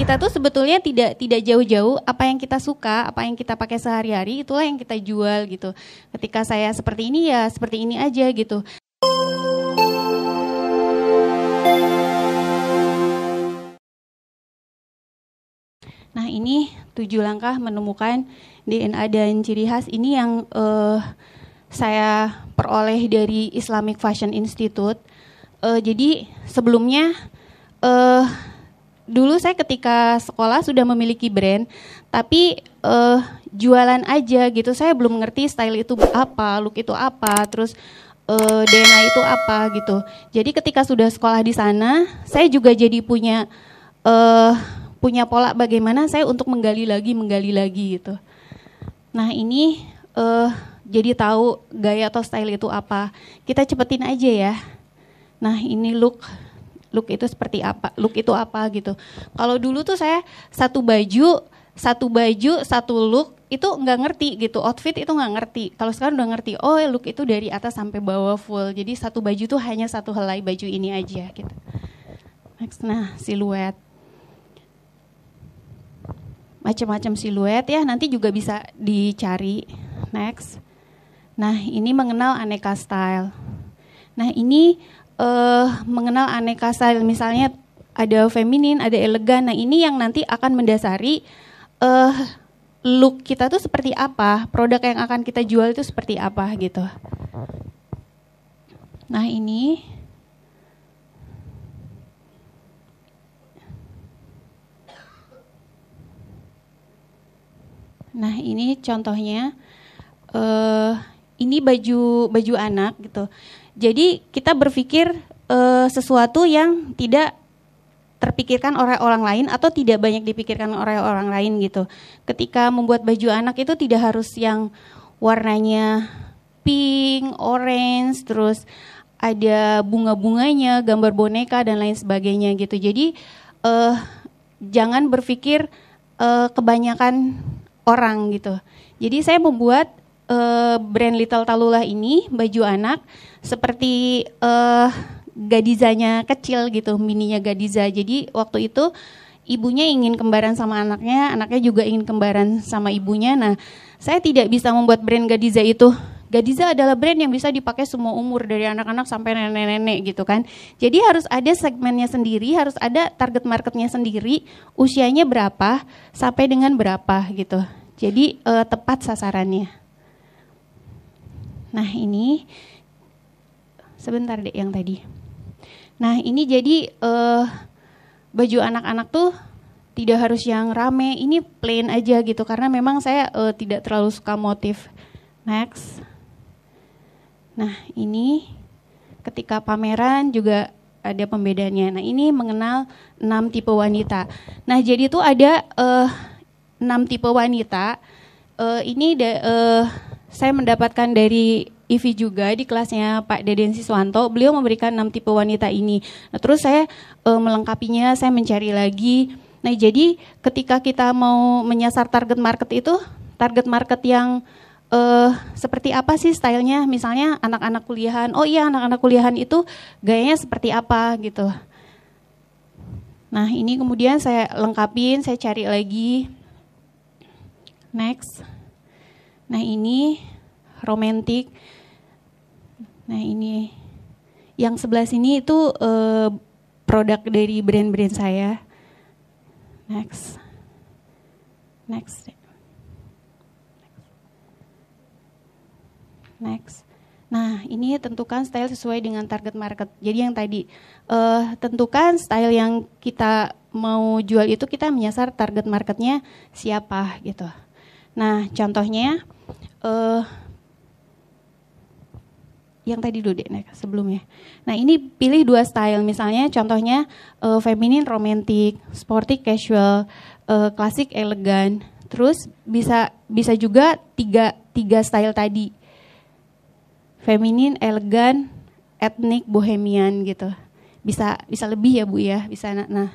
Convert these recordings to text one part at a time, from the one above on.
kita tuh sebetulnya tidak tidak jauh-jauh apa yang kita suka, apa yang kita pakai sehari-hari itulah yang kita jual gitu. Ketika saya seperti ini ya seperti ini aja gitu. Nah ini tujuh langkah menemukan DNA dan ciri khas ini yang uh, saya peroleh dari Islamic Fashion Institute. Uh, jadi sebelumnya uh, dulu saya ketika sekolah sudah memiliki brand, tapi uh, jualan aja gitu. Saya belum ngerti style itu apa, look itu apa, terus uh, DNA itu apa gitu. Jadi ketika sudah sekolah di sana, saya juga jadi punya uh, punya pola bagaimana saya untuk menggali lagi menggali lagi gitu. Nah ini uh, jadi tahu gaya atau style itu apa. Kita cepetin aja ya. Nah ini look look itu seperti apa, look itu apa gitu. Kalau dulu tuh saya satu baju, satu baju, satu look itu nggak ngerti gitu, outfit itu nggak ngerti. Kalau sekarang udah ngerti, oh look itu dari atas sampai bawah full. Jadi satu baju tuh hanya satu helai baju ini aja gitu. Next, nah siluet macam-macam siluet ya nanti juga bisa dicari next nah ini mengenal aneka style nah ini uh, mengenal aneka style. Misalnya ada feminin ada elegan. Nah ini yang nanti akan mendasari uh, look kita tuh seperti apa produk yang akan kita jual itu seperti apa gitu. Nah ini. Nah ini contohnya, uh, ini baju baju anak gitu. Jadi kita berpikir uh, sesuatu yang tidak terpikirkan oleh orang lain atau tidak banyak dipikirkan oleh orang lain gitu. Ketika membuat baju anak itu tidak harus yang warnanya pink, orange, terus ada bunga-bunganya, gambar boneka dan lain sebagainya gitu. Jadi uh, jangan berpikir uh, kebanyakan orang gitu. Jadi saya membuat uh, brand Little Talula ini baju anak seperti uh, gadizanya kecil gitu, mininya gadiza. Jadi waktu itu ibunya ingin kembaran sama anaknya, anaknya juga ingin kembaran sama ibunya. Nah, saya tidak bisa membuat brand Gadiza itu. Gadiza adalah brand yang bisa dipakai semua umur dari anak-anak sampai nenek-nenek gitu kan. Jadi harus ada segmennya sendiri, harus ada target marketnya sendiri, usianya berapa sampai dengan berapa gitu. Jadi uh, tepat sasarannya. Nah ini sebentar deh yang tadi. Nah ini jadi uh, baju anak-anak tuh tidak harus yang rame, ini plain aja gitu karena memang saya uh, tidak terlalu suka motif. Next. Nah ini ketika pameran juga ada pembedanya. Nah ini mengenal enam tipe wanita. Nah jadi itu ada uh, tipe wanita. Uh, ini de, uh, saya mendapatkan dari Ivi juga di kelasnya Pak Deden Siswanto. Beliau memberikan enam tipe wanita ini. Nah, terus saya uh, melengkapinya, saya mencari lagi. Nah, jadi ketika kita mau menyasar target market itu, target market yang uh, seperti apa sih stylenya? Misalnya anak-anak kuliahan. Oh iya, anak-anak kuliahan itu gayanya seperti apa gitu. Nah, ini kemudian saya lengkapin, saya cari lagi Next. Nah ini romantik. Nah ini yang sebelah sini itu uh, produk dari brand-brand saya. Next. Next. Next. Nah, ini tentukan style sesuai dengan target market. Jadi yang tadi uh, tentukan style yang kita mau jual itu kita menyasar target marketnya siapa gitu. Nah, contohnya uh, yang tadi dulu deh sebelumnya. Nah, ini pilih dua style misalnya contohnya uh, feminin romantic, sporty casual, uh, klasik elegan. Terus bisa bisa juga tiga tiga style tadi. Feminin, elegan, etnik, bohemian gitu. Bisa bisa lebih ya Bu ya, bisa nah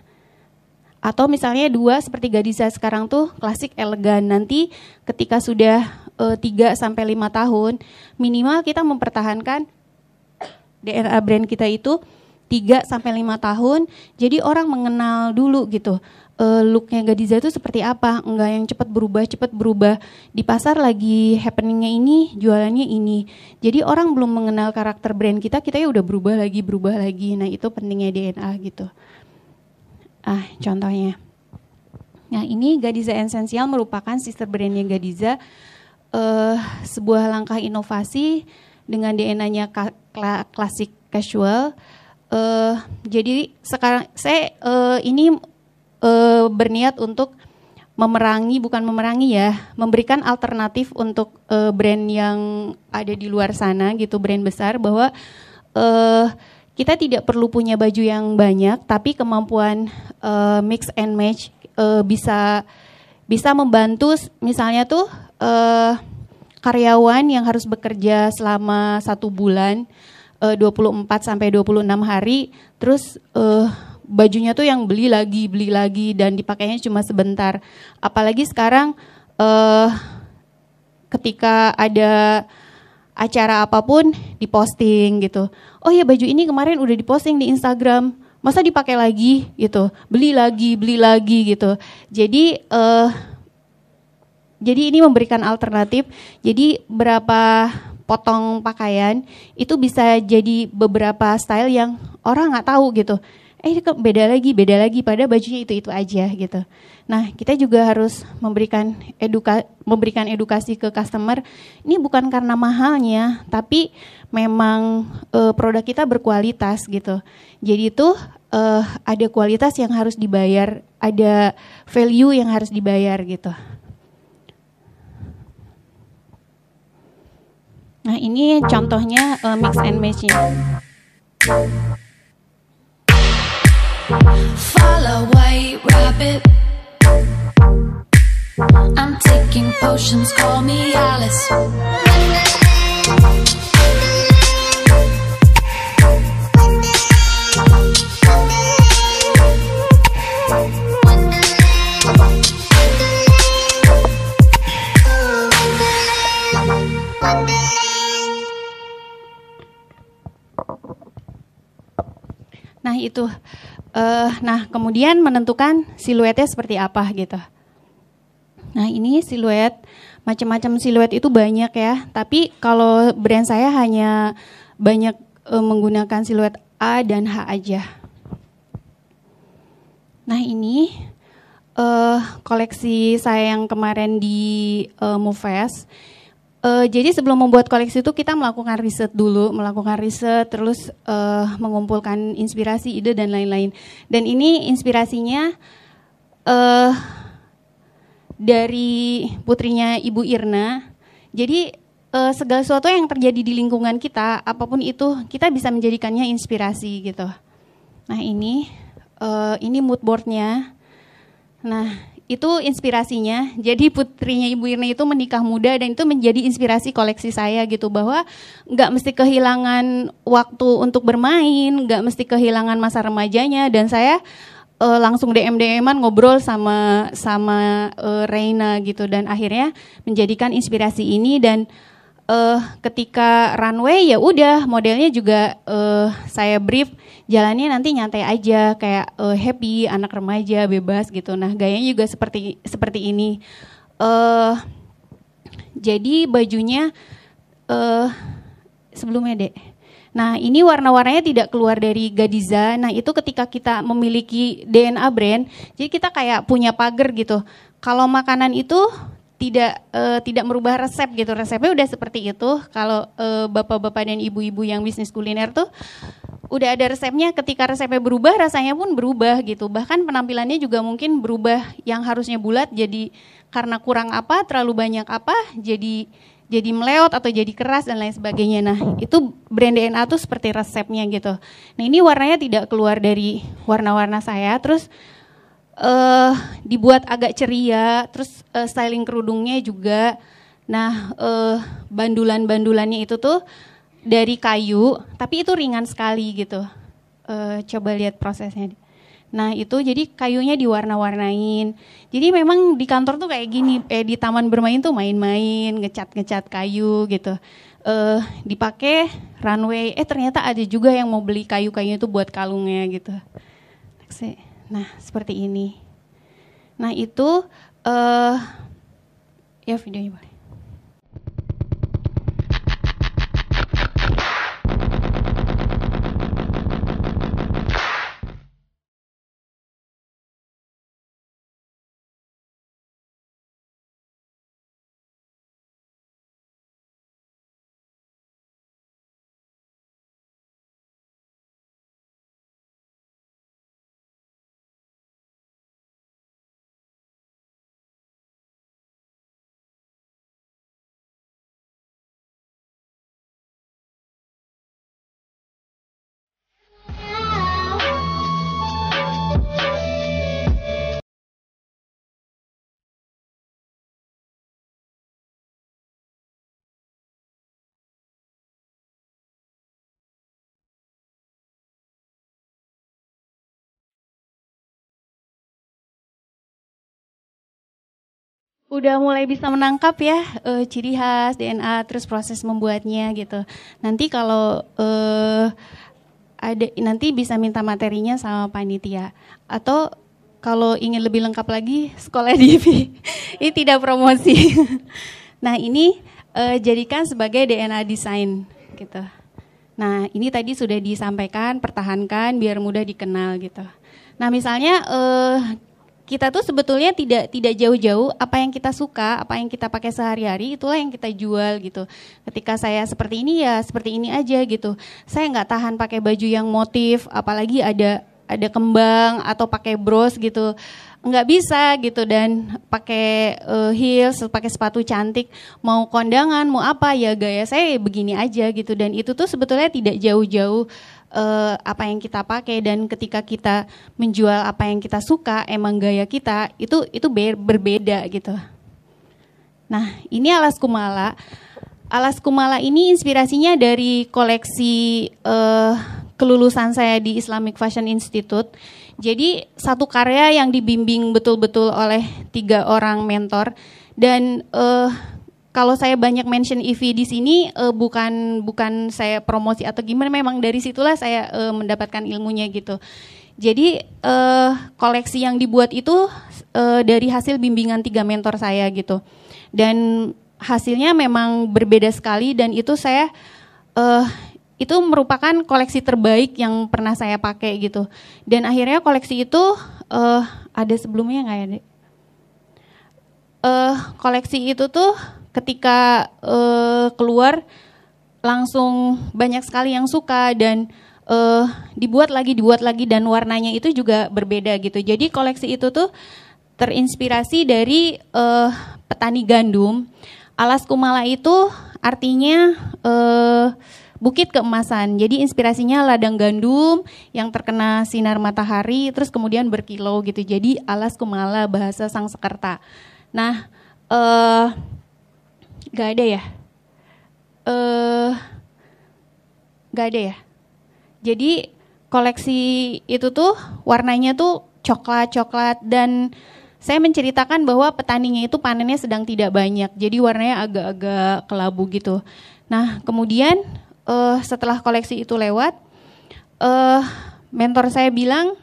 atau misalnya dua seperti Gadiza sekarang tuh klasik elegan. Nanti ketika sudah uh, sampai lima tahun, minimal kita mempertahankan DNA brand kita itu 3 sampai lima tahun. Jadi orang mengenal dulu gitu. uh, looknya Gadiza itu seperti apa. Enggak yang cepat berubah cepat berubah. Di pasar lagi happeningnya ini jualannya ini. Jadi orang belum mengenal karakter brand kita kita ya udah berubah lagi berubah lagi. Nah itu pentingnya DNA gitu. Ah contohnya. Nah ini Gadiza Essential merupakan sister brandnya Gadiza uh, sebuah langkah inovasi dengan DNA-nya klasik casual. Uh, jadi sekarang saya uh, ini uh, berniat untuk memerangi bukan memerangi ya, memberikan alternatif untuk uh, brand yang ada di luar sana gitu, brand besar bahwa uh, kita tidak perlu punya baju yang banyak, tapi kemampuan uh, mix and match uh, bisa bisa membantu misalnya tuh uh, karyawan yang harus bekerja selama satu bulan uh, 24 sampai 26 hari, terus uh, bajunya tuh yang beli lagi beli lagi dan dipakainya cuma sebentar. Apalagi sekarang uh, ketika ada acara apa pun diposting gitu. Oh ya baju ini kemarin udah diposting di Instagram. Masa dipakai lagi gitu? Beli lagi beli lagi gitu. Jadi uh, jadi ini memberikan alternatif jadi berapa potong pakaian itu bisa jadi beberapa style yang orang nggak tahu gitu eh beda lagi, beda lagi pada bajunya itu-itu aja gitu. Nah, kita juga harus memberikan eduka memberikan edukasi ke customer. Ini bukan karena mahalnya, tapi memang uh, produk kita berkualitas gitu. Jadi itu uh, ada kualitas yang harus dibayar, ada value yang harus dibayar gitu. Nah, ini contohnya uh, mix and matching. Follow white rabbit. I'm taking potions, call me Alice. Nah itu Uh, nah, kemudian menentukan siluetnya seperti apa gitu. Nah, ini siluet macam-macam siluet itu banyak ya. Tapi kalau brand saya hanya banyak uh, menggunakan siluet A dan H aja. Nah, ini uh, koleksi saya yang kemarin di uh, Uh, jadi sebelum membuat koleksi itu kita melakukan riset dulu, melakukan riset, terus uh, mengumpulkan inspirasi, ide dan lain-lain. Dan ini inspirasinya uh, dari putrinya Ibu Irna. Jadi uh, segala sesuatu yang terjadi di lingkungan kita, apa pun itu, kita bisa menjadikannya inspirasi gitu. Nah ini, uh, ini mood boardnya. Nah itu inspirasinya. Jadi putrinya Ibu Irna itu menikah muda dan itu menjadi inspirasi koleksi saya gitu bahwa nggak mesti kehilangan waktu untuk bermain, nggak mesti kehilangan masa remajanya. Dan saya uh, langsung DM DM-an ngobrol sama sama uh, Reina gitu dan akhirnya menjadikan inspirasi ini. Dan uh, ketika runway ya udah modelnya juga uh, saya brief jalannya nanti nyantai aja kayak uh, happy anak remaja bebas gitu. Nah gayanya juga seperti seperti ini. Uh, jadi bajunya uh, sebelumnya dek. Nah, ini warna-warnanya tidak keluar dari Gadiza. Nah, itu ketika kita memiliki DNA brand, jadi kita kayak punya pagar gitu. Kalau makanan itu tidak uh, tidak merubah resep gitu. Resepnya udah seperti itu. Kalau uh, bapak-bapak dan ibu-ibu yang bisnis kuliner tuh udah ada resepnya ketika resepnya berubah rasanya pun berubah gitu bahkan penampilannya juga mungkin berubah yang harusnya bulat jadi karena kurang apa terlalu banyak apa jadi jadi meleot atau jadi keras dan lain sebagainya. Nah, itu brand DNA tuh seperti resepnya gitu. Nah, ini warnanya tidak keluar dari warna-warna saya. Terus uh, dibuat agak ceria, terus uh, styling kerudungnya juga. Nah, uh, bandulan-bandulannya itu tuh dari kayu, tapi itu ringan sekali gitu. Uh, coba lihat prosesnya. Nah itu jadi kayunya diwarna-warnain. Jadi memang di kantor tuh kayak gini, eh di taman bermain tuh main-main, ngecat-ngecat kayu gitu. Uh, dipakai runway, eh ternyata ada juga yang mau beli kayu-kayunya itu buat kalungnya gitu. Nah, seperti ini. Nah itu uh, ya videonya boleh. Udah mulai bisa menangkap ya uh, ciri khas DNA terus proses membuatnya gitu. Nanti kalau uh, ada nanti bisa minta materinya sama panitia atau kalau ingin lebih lengkap lagi sekolah di ini tidak promosi. nah ini uh, jadikan sebagai DNA design gitu. Nah ini tadi sudah disampaikan pertahankan biar mudah dikenal gitu. Nah misalnya uh, kita tuh sebetulnya tidak tidak jauh-jauh apa yang kita suka, apa yang kita pakai sehari-hari itulah yang kita jual gitu. Ketika saya seperti ini ya seperti ini aja gitu. Saya nggak tahan pakai baju yang motif, apalagi ada ada kembang atau pakai bros gitu nggak bisa gitu dan pakai uh, heels, pakai sepatu cantik, mau kondangan, mau apa ya gaya saya begini aja gitu dan itu tuh sebetulnya tidak jauh-jauh uh, apa yang kita pakai dan ketika kita menjual apa yang kita suka, emang gaya kita itu itu ber berbeda gitu. Nah, ini alas kumala. Alas kumala ini inspirasinya dari koleksi uh, kelulusan saya di Islamic Fashion Institute jadi satu karya yang dibimbing betul-betul oleh tiga orang mentor dan uh, kalau saya banyak mention EV di sini uh, bukan bukan saya promosi atau gimana memang dari situlah saya uh, mendapatkan ilmunya gitu. Jadi uh, koleksi yang dibuat itu uh, dari hasil bimbingan tiga mentor saya gitu. Dan hasilnya memang berbeda sekali dan itu saya uh, itu merupakan koleksi terbaik yang pernah saya pakai gitu. Dan akhirnya koleksi itu uh, ada sebelumnya nggak ya? Uh, koleksi itu tuh ketika uh, keluar langsung banyak sekali yang suka dan uh, dibuat lagi dibuat lagi dan warnanya itu juga berbeda gitu. Jadi koleksi itu tuh terinspirasi dari uh, petani gandum. Alas kumala itu artinya uh, Bukit Keemasan. Jadi inspirasinya ladang gandum yang terkena sinar matahari terus kemudian berkilau gitu. Jadi alas kumala bahasa Sangsekerta. Nah, eh uh, gak ada ya? Eh uh, gak ada ya? Jadi koleksi itu tuh warnanya tuh coklat-coklat dan saya menceritakan bahwa petaninya itu panennya sedang tidak banyak, jadi warnanya agak-agak kelabu gitu. Nah, kemudian uh, setelah koleksi itu lewat, uh, mentor saya bilang,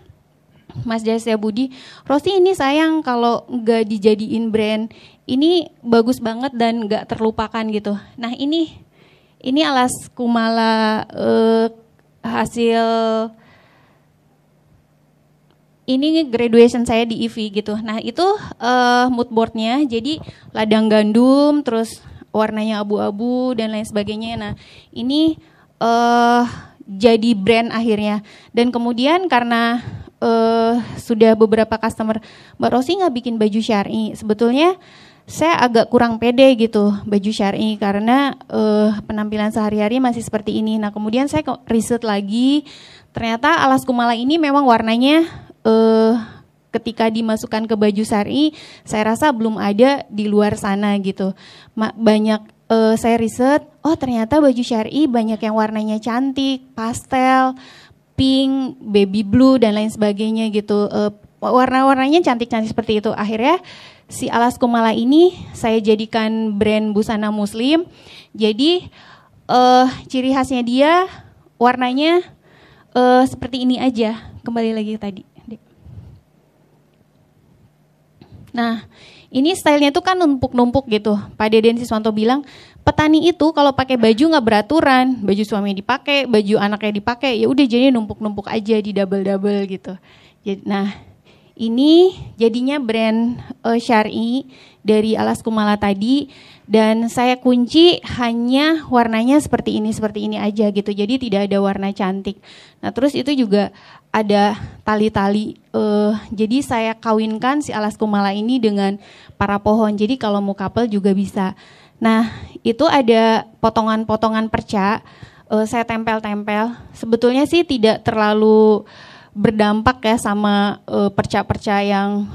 Mas Jaya Budi, Rosi ini sayang kalau nggak dijadiin brand, ini bagus banget dan nggak terlupakan gitu. Nah ini ini alas kumala uh, hasil ini graduation saya di IV gitu. Nah itu uh, mood boardnya, jadi ladang gandum, terus warnanya abu-abu dan lain sebagainya. Nah, ini uh, jadi brand akhirnya. Dan kemudian karena uh, sudah beberapa customer, Mbak Rosi nggak bikin baju syari. Sebetulnya saya agak kurang pede gitu baju syari karena uh, penampilan sehari-hari masih seperti ini. Nah kemudian saya riset lagi, ternyata alas kumala ini memang warnanya uh, ketika dimasukkan ke baju sari, saya rasa belum ada di luar sana gitu. Banyak uh, saya riset, oh ternyata baju syari banyak yang warnanya cantik, pastel, pink, baby blue dan lain sebagainya gitu. Uh, warna-warnanya cantik-cantik seperti itu. Akhirnya si alas kumala ini saya jadikan brand busana muslim. Jadi uh, ciri khasnya dia warnanya uh, seperti ini aja. Kembali lagi tadi. Nah, ini stylenya tuh kan numpuk-numpuk gitu. Pak Deden Siswanto bilang, petani itu kalau pakai baju nggak beraturan, baju suami dipakai, baju anaknya dipakai, ya udah jadi numpuk-numpuk aja di double-double gitu. Nah, ini jadinya brand uh, syari dari Alas Kumala tadi dan saya kunci hanya warnanya seperti ini seperti ini aja gitu. Jadi tidak ada warna cantik. Nah, terus itu juga ada tali-tali. Uh, jadi saya kawinkan si alas kumala ini dengan para pohon. Jadi kalau mau couple juga bisa. Nah itu ada potongan-potongan perca. Uh, saya tempel-tempel. Sebetulnya sih tidak terlalu berdampak ya sama uh, perca-perca yang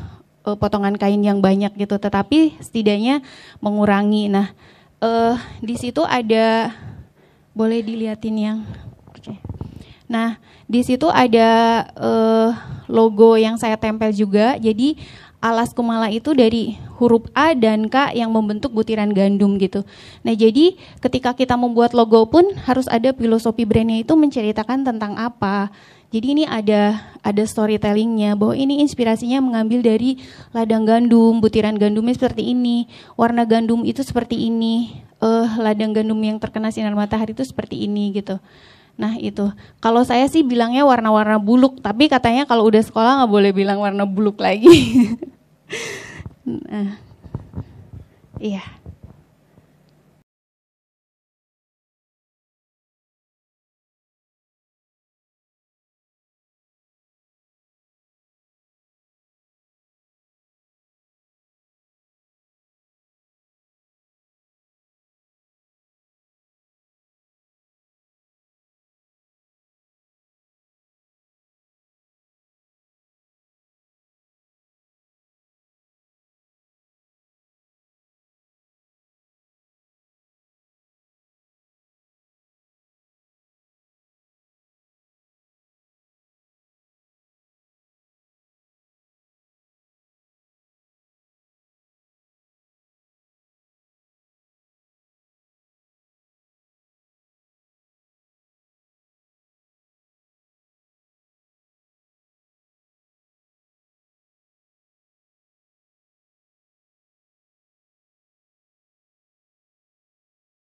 uh, potongan kain yang banyak gitu. Tetapi setidaknya mengurangi. Nah uh, di situ ada boleh dilihatin yang. Okay. Nah di situ ada uh, logo yang saya tempel juga. Jadi alas kumala itu dari huruf A dan K yang membentuk butiran gandum gitu. Nah jadi ketika kita membuat logo pun harus ada filosofi brandnya itu menceritakan tentang apa. Jadi ini ada ada storytellingnya bahwa ini inspirasinya mengambil dari ladang gandum, butiran gandumnya seperti ini, warna gandum itu seperti ini, uh, ladang gandum yang terkena sinar matahari itu seperti ini gitu. Nah itu, kalau saya sih bilangnya warna-warna buluk, tapi katanya kalau udah sekolah nggak boleh bilang warna buluk lagi. nah, iya.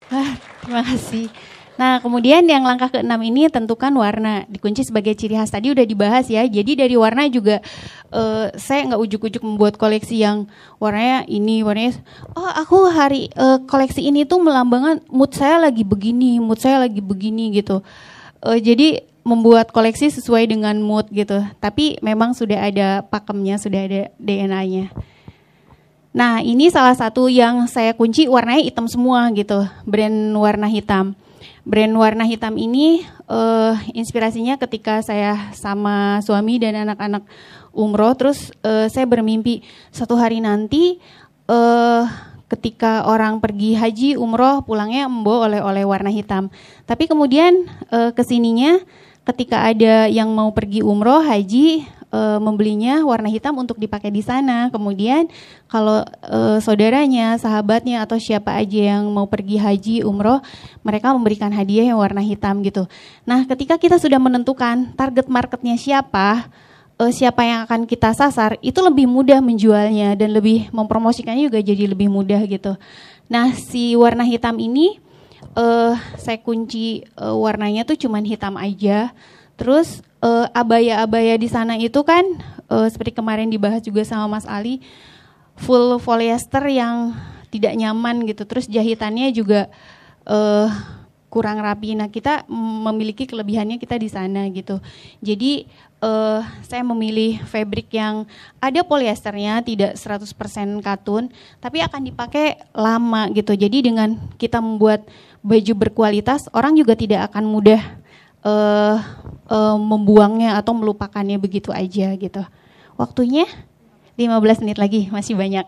Ah, terima kasih. Nah, kemudian yang langkah keenam ini tentukan warna. Dikunci sebagai ciri khas tadi udah dibahas ya. Jadi dari warna juga uh, saya nggak ujuk-ujuk membuat koleksi yang warnanya ini, warnanya oh aku hari uh, koleksi ini tuh melambangkan mood saya lagi begini, mood saya lagi begini gitu. Uh, jadi membuat koleksi sesuai dengan mood gitu. Tapi memang sudah ada pakemnya, sudah ada DNA-nya. Nah, ini salah satu yang saya kunci warnanya hitam semua gitu, brand warna hitam. Brand warna hitam ini uh, inspirasinya ketika saya sama suami dan anak-anak umroh, terus uh, saya bermimpi satu hari nanti uh, ketika orang pergi haji umroh pulangnya membawa oleh-oleh warna hitam. Tapi kemudian uh, ke sininya ketika ada yang mau pergi umroh haji e, membelinya warna hitam untuk dipakai di sana. Kemudian kalau e, saudaranya, sahabatnya atau siapa aja yang mau pergi haji, umroh, mereka memberikan hadiah yang warna hitam gitu. Nah, ketika kita sudah menentukan target marketnya siapa, e, siapa yang akan kita sasar, itu lebih mudah menjualnya dan lebih mempromosikannya juga jadi lebih mudah gitu. Nah, si warna hitam ini uh, saya kunci uh, warnanya tuh cuman hitam aja. Terus uh, abaya-abaya di sana itu kan uh, seperti kemarin dibahas juga sama Mas Ali full polyester yang tidak nyaman gitu. Terus jahitannya juga uh, kurang rapi. Nah, kita memiliki kelebihannya kita di sana gitu. Jadi uh, saya memilih fabric yang ada polyesternya, tidak 100% katun, tapi akan dipakai lama gitu. Jadi dengan kita membuat baju berkualitas, orang juga tidak akan mudah uh, uh, membuangnya atau melupakannya begitu aja gitu. Waktunya 15 menit lagi, masih banyak.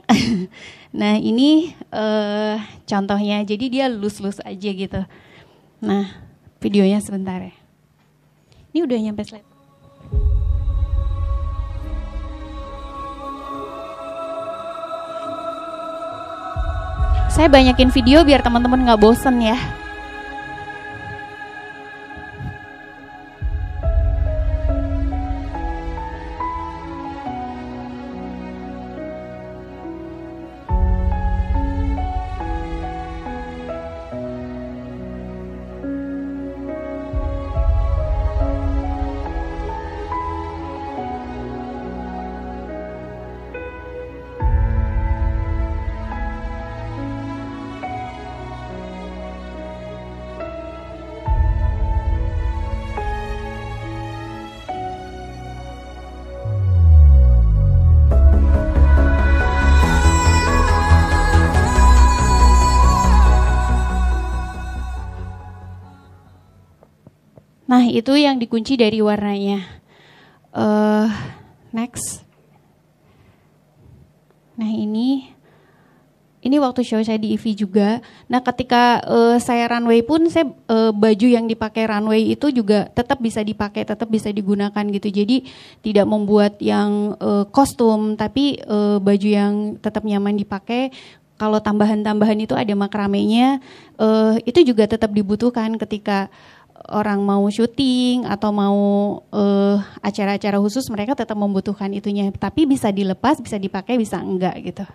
nah ini uh, contohnya, jadi dia lus-lus aja gitu. Nah videonya sebentar ya. Ini udah nyampe slide. Saya banyakin video biar teman-teman nggak bosen ya. Itu yang dikunci dari warnanya. Uh, next. Nah ini ini waktu show saya di EV juga. Nah, ketika uh, saya runway pun saya uh, baju yang dipakai runway itu juga tetap bisa dipakai, tetap bisa digunakan gitu. Jadi tidak membuat yang uh, kostum, tapi uh, baju yang tetap nyaman dipakai. Kalau tambahan-tambahan itu ada makramenya, uh, itu juga tetap dibutuhkan ketika orang mau syuting atau mau acara-acara uh, khusus mereka tetap membutuhkan itunya tapi bisa dilepas bisa dipakai bisa enggak gitu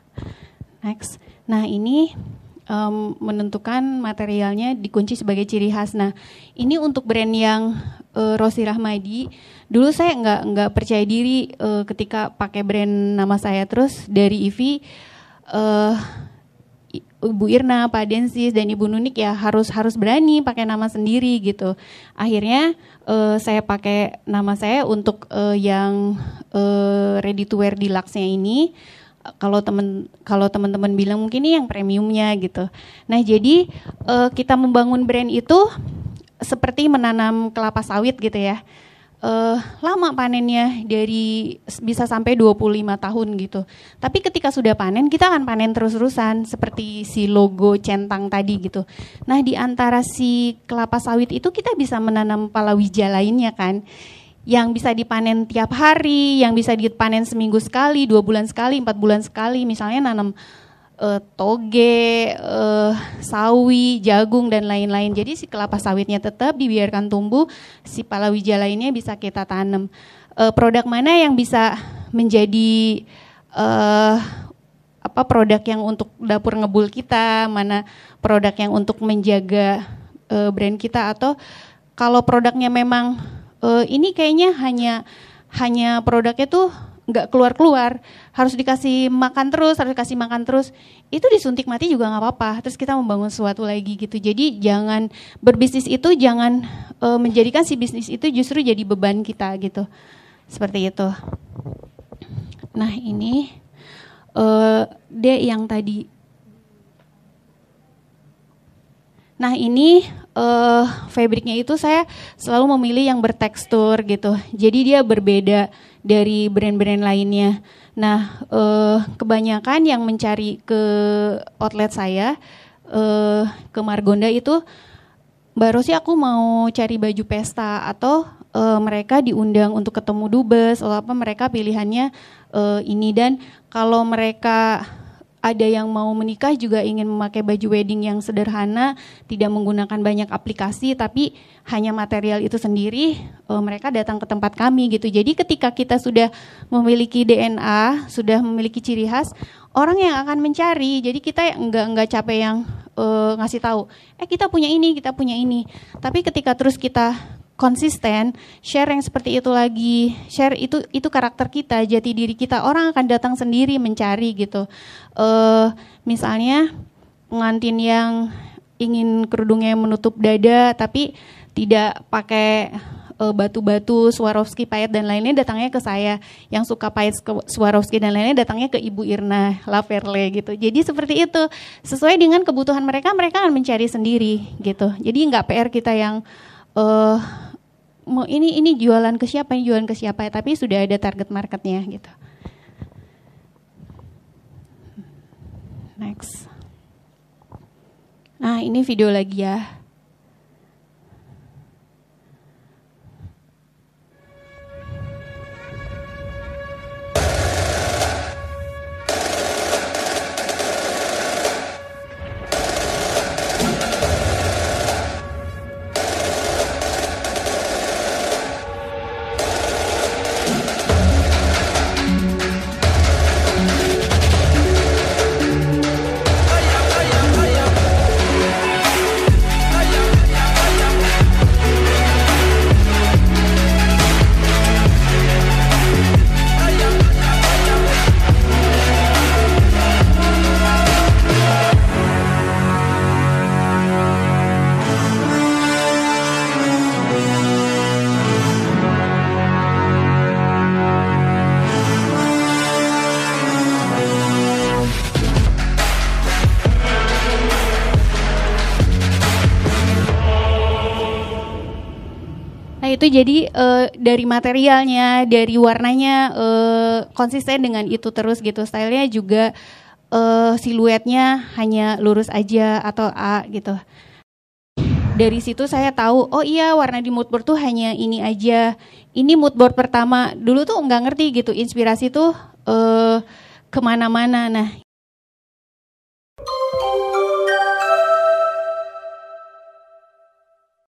next Nah ini um, menentukan materialnya dikunci sebagai ciri khas. Nah ini untuk brand yang uh, Rosi Rahmadi, dulu saya nggak nggak percaya diri uh, ketika pakai brand nama saya terus dari Ivi. Uh, Ibu Irna, Pak Densis dan Ibu Nunik ya harus harus berani pakai nama sendiri gitu. Akhirnya uh, saya pakai nama saya untuk uh, yang uh, ready to wear deluxe-nya ini kalau teman kalau teman-teman bilang mungkin ini yang premiumnya gitu. Nah jadi uh, kita membangun brand itu seperti menanam kelapa sawit gitu ya. Uh, lama panennya dari bisa sampai 25 tahun gitu. Tapi ketika sudah panen kita akan panen terus-terusan seperti si logo centang tadi gitu. Nah, di antara si kelapa sawit itu kita bisa menanam palawija lainnya kan yang bisa dipanen tiap hari, yang bisa dipanen seminggu sekali, dua bulan sekali, empat bulan sekali, misalnya nanam uh, toge, uh, sawi, jagung dan lain-lain. Jadi si kelapa sawitnya tetap dibiarkan tumbuh, si palawija lainnya bisa kita tanam. Uh, produk mana yang bisa menjadi uh, apa produk yang untuk dapur ngebul kita, mana produk yang untuk menjaga uh, brand kita atau kalau produknya memang uh, ini kayaknya hanya hanya produknya tuh nggak keluar keluar harus dikasih makan terus harus dikasih makan terus itu disuntik mati juga nggak apa-apa. Terus kita membangun sesuatu lagi gitu. Jadi jangan berbisnis itu jangan uh, menjadikan si bisnis itu justru jadi beban kita gitu. Seperti itu. Nah ini uh, D yang tadi. Nah ini uh, fabriknya itu saya selalu memilih yang bertekstur gitu. Jadi dia berbeda dari brand-brand lainnya. Nah uh, kebanyakan yang mencari ke outlet saya uh, ke Margonda itu baru sih aku mau cari baju pesta atau uh, mereka diundang untuk ketemu dubes atau apa mereka pilihannya uh, ini dan kalau mereka ada yang mau menikah juga ingin memakai baju wedding yang sederhana, tidak menggunakan banyak aplikasi, tapi hanya material itu sendiri, uh, mereka datang ke tempat kami gitu. Jadi ketika kita sudah memiliki DNA, sudah memiliki ciri khas, orang yang akan mencari. Jadi kita enggak enggak capek yang uh, ngasih tahu, eh kita punya ini, kita punya ini. Tapi ketika terus kita konsisten, share yang seperti itu lagi, share itu itu karakter kita, jati diri kita. Orang akan datang sendiri mencari gitu. Uh, misalnya pengantin yang ingin kerudungnya menutup dada, tapi tidak pakai uh, batu-batu Swarovski payet dan lainnya datangnya ke saya. Yang suka payet Swarovski dan lainnya datangnya ke Ibu Irna Laverle gitu. Jadi seperti itu. Sesuai dengan kebutuhan mereka mereka akan mencari sendiri gitu. Jadi nggak PR kita yang uh, ini ini jualan ke siapa, ini jualan ke siapa, tapi sudah ada target marketnya gitu. Next. Nah ini video lagi ya. Itu jadi uh, dari materialnya, dari warnanya uh, konsisten dengan itu terus gitu. Stylenya juga uh, siluetnya hanya lurus aja atau A gitu. Dari situ saya tahu, oh iya warna di moodboard tuh hanya ini aja. Ini moodboard pertama. Dulu tuh nggak ngerti gitu, inspirasi tuh uh, ke mana-mana. Nah